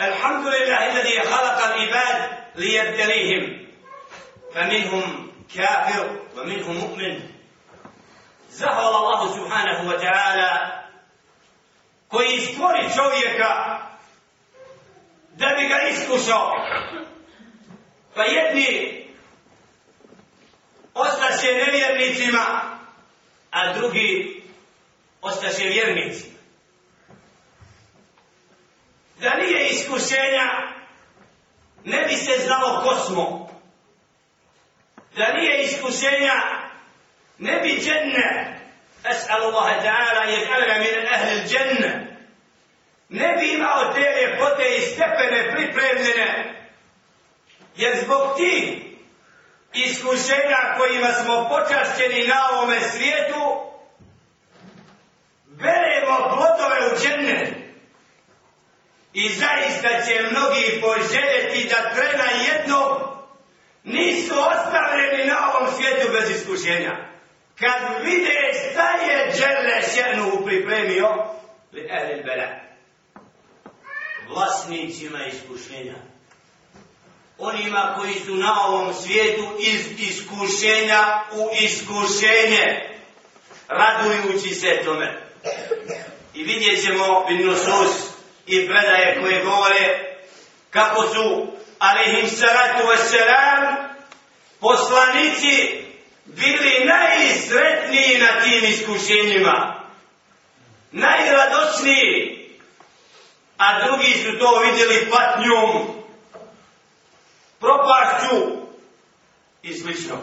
الحمد لله الذي خلق العباد ليبتليهم فمنهم كافر ومنهم مؤمن زهر الله سبحانه وتعالى koji stvori čovjeka da bi ga iskušao. Pa jedni ostaše nevjernicima, a drugi ostaše vjernicima. Da nije iskušenja, ne bi se znalo ko smo. Da nije iskušenja, ne bi dženne, as'alu Allah ta'ala, jer min ahli dženne, ne bi imao te ljepote i stepene pripremljene, jer zbog ti iskušenja kojima smo počašćeni na ovome svijetu, beremo zaista će mnogi poželjeti da trena jednom nisu ostavljeni na ovom svijetu bez iskušenja. Kad vide šta je Đerle šenu pripremio, li ehli bela vlasnicima iskušenja. Onima koji su na ovom svijetu iz iskušenja u iskušenje, radujući se tome. I vidjet ćemo Binnusus i predaje koje govore kako su alihim salatu wassalam poslanici bili najsretniji na tim iskušenjima. Najradosniji a drugi su to vidjeli patnjom, propašću i slično.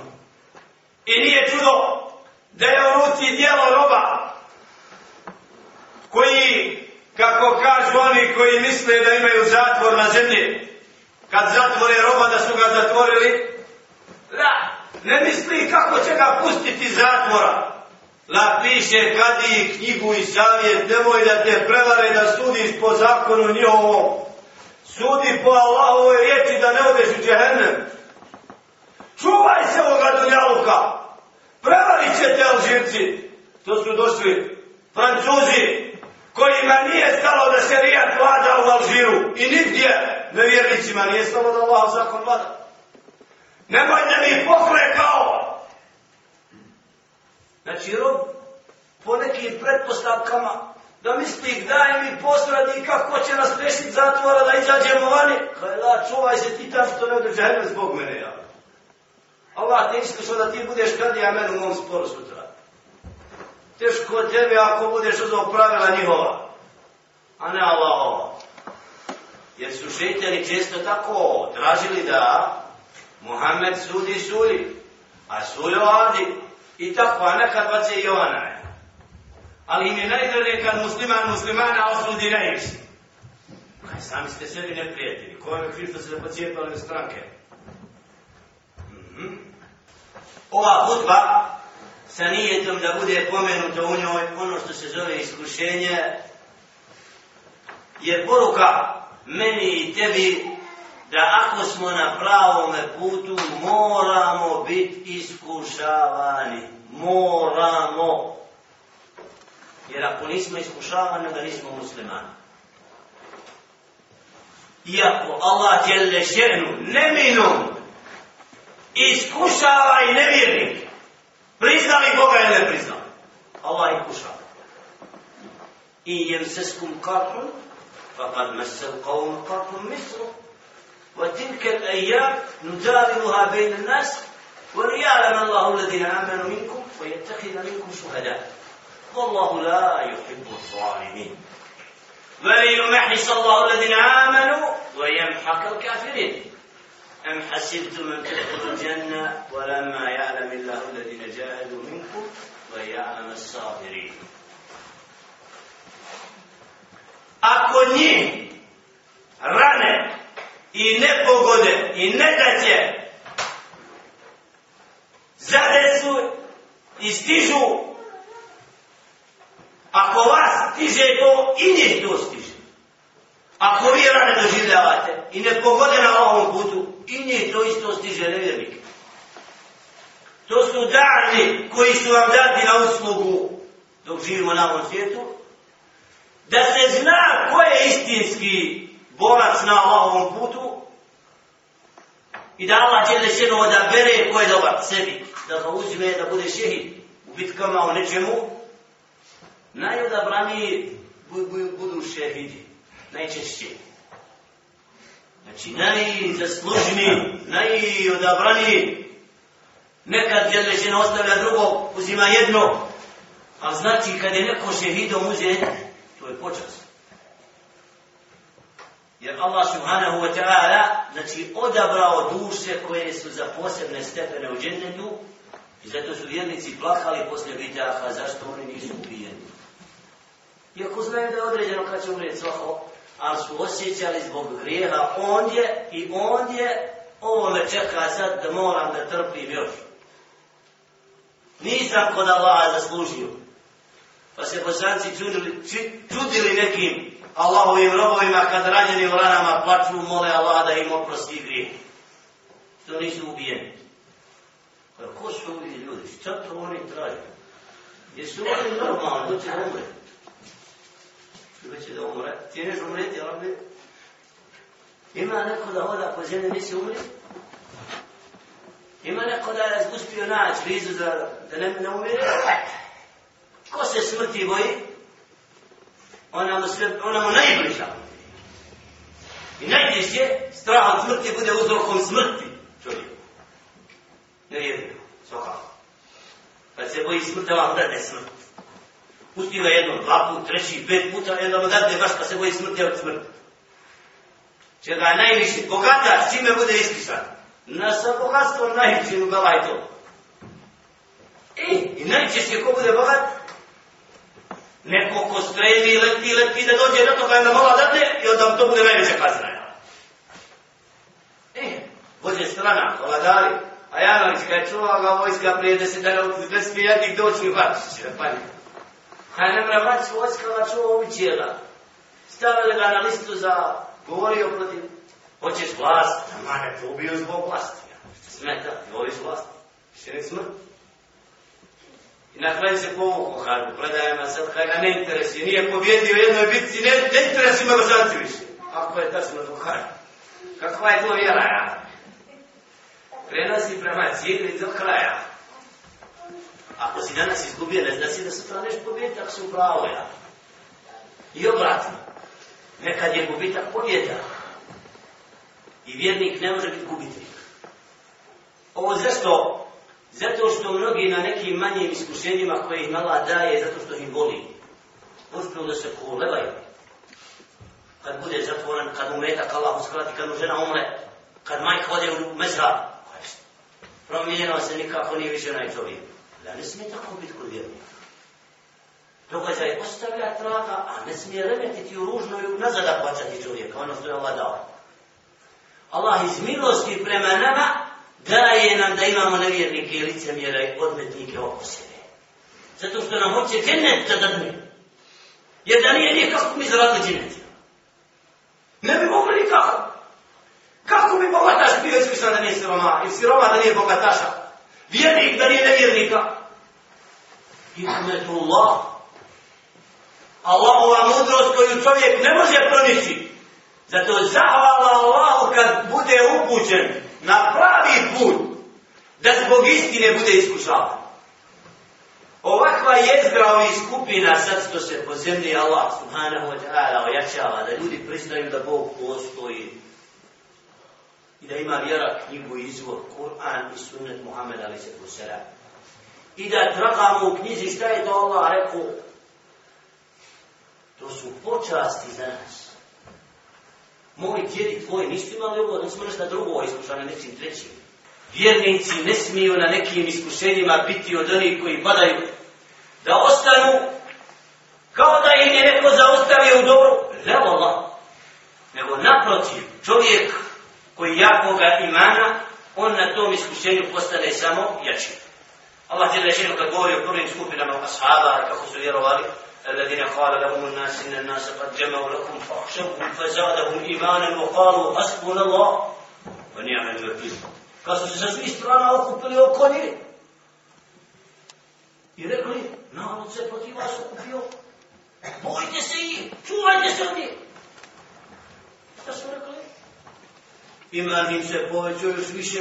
I nije čudo da je u ruci dijelo roba koji, kako kažu oni koji misle da imaju zatvor na zemlji, kad zatvore roba da su ga zatvorili, da, ne misli kako će ga pustiti zatvora, napiše kadi knjigu i savjet, nemoj da te prevare da sudiš po zakonu njihovom. Sudi po Allahovoj riječi da ne odeš u džehennem. Čuvaj se ovoga dunjaluka. Prevarit će te Alžirci. To su došli Francuzi kojima nije stalo da se rijat vlada u Alžiru i nigdje nevjernicima nije stalo da Allah zakon vlada. Nemoj da mi pokrekao. Znači, rob po nekim pretpostavkama da misli daj mi postradi kako će nas pešiti zatvora da izađemo vani. Kaj la, čuvaj se ti tam što ne određa zbog mene, ja. Allah te iskušao da ti budeš kad ja menu u mom sporu sutra. Teško tebe ako budeš uzao pravila njihova, a ne Allahova. Jer su šetjani često tako tražili da Muhammed sudi sudi, a sujo adi. I tako, a nekad bace i ona. Ali im je najdraže kad musliman muslimana osudi najviše. Pa Kaj, sami ste sebi neprijatelji. Ko je kriv što se pocijepali u stranke? Mm -hmm. Ova hudba sa nijetom da bude pomenuto u njoj ono što se zove iskušenje je poruka meni i tebi da ako smo na pravom putu moramo biti iskušavani. Moramo. Jer ako nismo iskušavani, onda nismo muslimani. Iako Allah djelje šernu neminom iskušava i nevjernik, priznali Boga ili ne priznali? Allah ih se skum karhun, fa kad mesel qavum karhun misru, وتلك الأيام نداولها بين الناس وليعلم الله الذين آمنوا منكم ويتخذ منكم شهداء والله لا يحب الظالمين وليمحص الله الذين آمنوا ويمحق الكافرين أم حسبتم أن تدخلوا الجنة ولما يعلم الله الذين جاهدوا منكم ويعلم الصابرين. Ako njih rane i nepogode i nedaće doživljavate i ne pogode na ovom putu i njih to isto stiže nevjernik to su dani koji su vam dati na uslugu dok živimo na ovom svijetu da se zna ko je istinski borac na ovom putu i da Allah će lešeno odabere ko je dobar sebi, da ga uzme da bude šehid u bitkama o nečemu, najodabraniji budu šehidi, najčešće. Znači, najzaslužniji, najodabraniji, nekad je lešeno ostavlja drugo, uzima jedno, ali znači kad je neko šehidom uzet, to je počas. Jer Allah subhanahu wa ta'ala znači odabrao duše koje su za posebne stepene u džennetu i zato su vjernici plakali posle bitaha zašto oni nisu ubijeni. Iako znaju da je određeno kad će umrijeti svako, ali su osjećali zbog grijeha ondje i ondje ovo me čeka sad da moram da trpim još. Nisam kod Allaha zaslužio. Pa se bosanci čudili, čudili nekim Allahovim robovima kad ranjeni u ranama plaču, mole Allah da im oprosti grije. Što nisu ubijeni. Pa ko su ovi ljudi? Šta to oni traju? Jesu oni normalni, doće će umre? Što će da umre? Ti neš umreti, ali Ima neko da hoda po zemlji nisi umri? Ima neko da je uspio naći vizu da, da ne, ne umire? Ko se smrti boji? ona mu, sve, ona mu najbliža. I najbližje, strah od smrti bude uzrokom smrti čovjeku. Ne vjerujem, svakako. Kad se boji smrti, vam ne smrti. Pusti ga jedno, dva put, treći, pet puta, jedno mu dade baš pa se boji smrti od smrti. Čega je najviše, bogataš, čime bude ispisan? Na sa bogatstvom najviše mu gala to. E, i najčešće ko bude bogat, neko ko streli, leti, leti, da dođe do toga jedna mala dadne i onda to bude najveća kazna. E, vođe strana, vladari, a Janović kada je čuva ga vojska prije deset dana, pa ne smije jednik doći u Hrvatski, da pani. A ne mra vać vojska ga čuva uvićela. Stavili ga na listu za govorio protiv, hoćeš vlast, a mane, to ubio zbog vlasti. Smeta, voliš vlast, še ne smrt. I na kraju se povukao Harbu, predajama sad, kaj ga ne interesi, nije pobjedio jednoj bitci, ne, ne interesi ima božanci više. Ako je tačno to Harbu. Kakva je to vjera, ja? Prenosi prema cijeli do kraja. Danas izgubio, ne znači da sutra nešto pobjeti, ako si upravo, ja. I obratno. Nekad je gubitak pobjeda. I vjernik ne može biti gubitnik. Ovo zašto Zato što mnogi na nekim manjim iskušenjima koje im Allah daje, zato što im boli. Uspio da se kolevaju. Kad bude zatvoren, kad umetak Allah uskrati, kad mu žena umre, kad majka ode u mezra, promijenio se nikako nije više onaj čovjek. Da ne smije tako biti kod vjernika. Događaj ostavlja traga, a ne smije remetiti u ružno i nazad bacati čovjeka, ono što je Allah dao. Allah iz milosti prema nama daje nam da imamo nevjernike i licemjera i odmetnike oko sebe. Zato što nam hoće džennet da dadne. Jer da nije nikako mi zaradili džennet. Ne bi mogli nikako. Kako bi bogataš bio iskušan da nije siroma? I siroma da nije bogataša? Vjernik da nije nevjernika? Hikmetullah. Allahova mudrost koju čovjek ne može pronići. Zato zahvala Allahu kad bude upućen na pravi put da zbog istine bude iskušavan. Ovakva jezgra ovih skupina sad što se po zemlji Allah subhanahu wa ta'ala ojačava da ljudi pristaju da Bog postoji i da ima vjera knjigu i izvor Kur'an i sunnet Muhammed ali se posera. I da tragamo u knjizi šta je to Allah rekao. To su počasti za nas. Moj djedi tvoji nisu imali ovo, nisu nešto drugo iskušane nečim trećim. Vjernici ne smiju na nekim iskušenjima biti od onih koji padaju, da ostanu kao da im je neko zaustavio u dobru, ne Allah, nego naprotiv, čovjek koji jakoga imana, on na tom iskušenju postane samo jači. الله jele jele kad govori o prvim skupinama ashaba, kako su vjerovali, الذين قال لهم الناس ان الناس قد جمعوا لكم فاخشوهم فزادهم ايمانا وقالوا حسبنا الله ونعم الوكيل قالوا سي سوي استرانا اوكوبلي اوكوني يقولوا نعم سي بوتي واس اوكوبيو بويتي سي تشوفايتي سوني قالوا ايمان من سي بويتي ويش ويش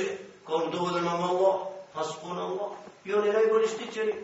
كون دولنا الله حسبنا الله I on je najbolji štićenik.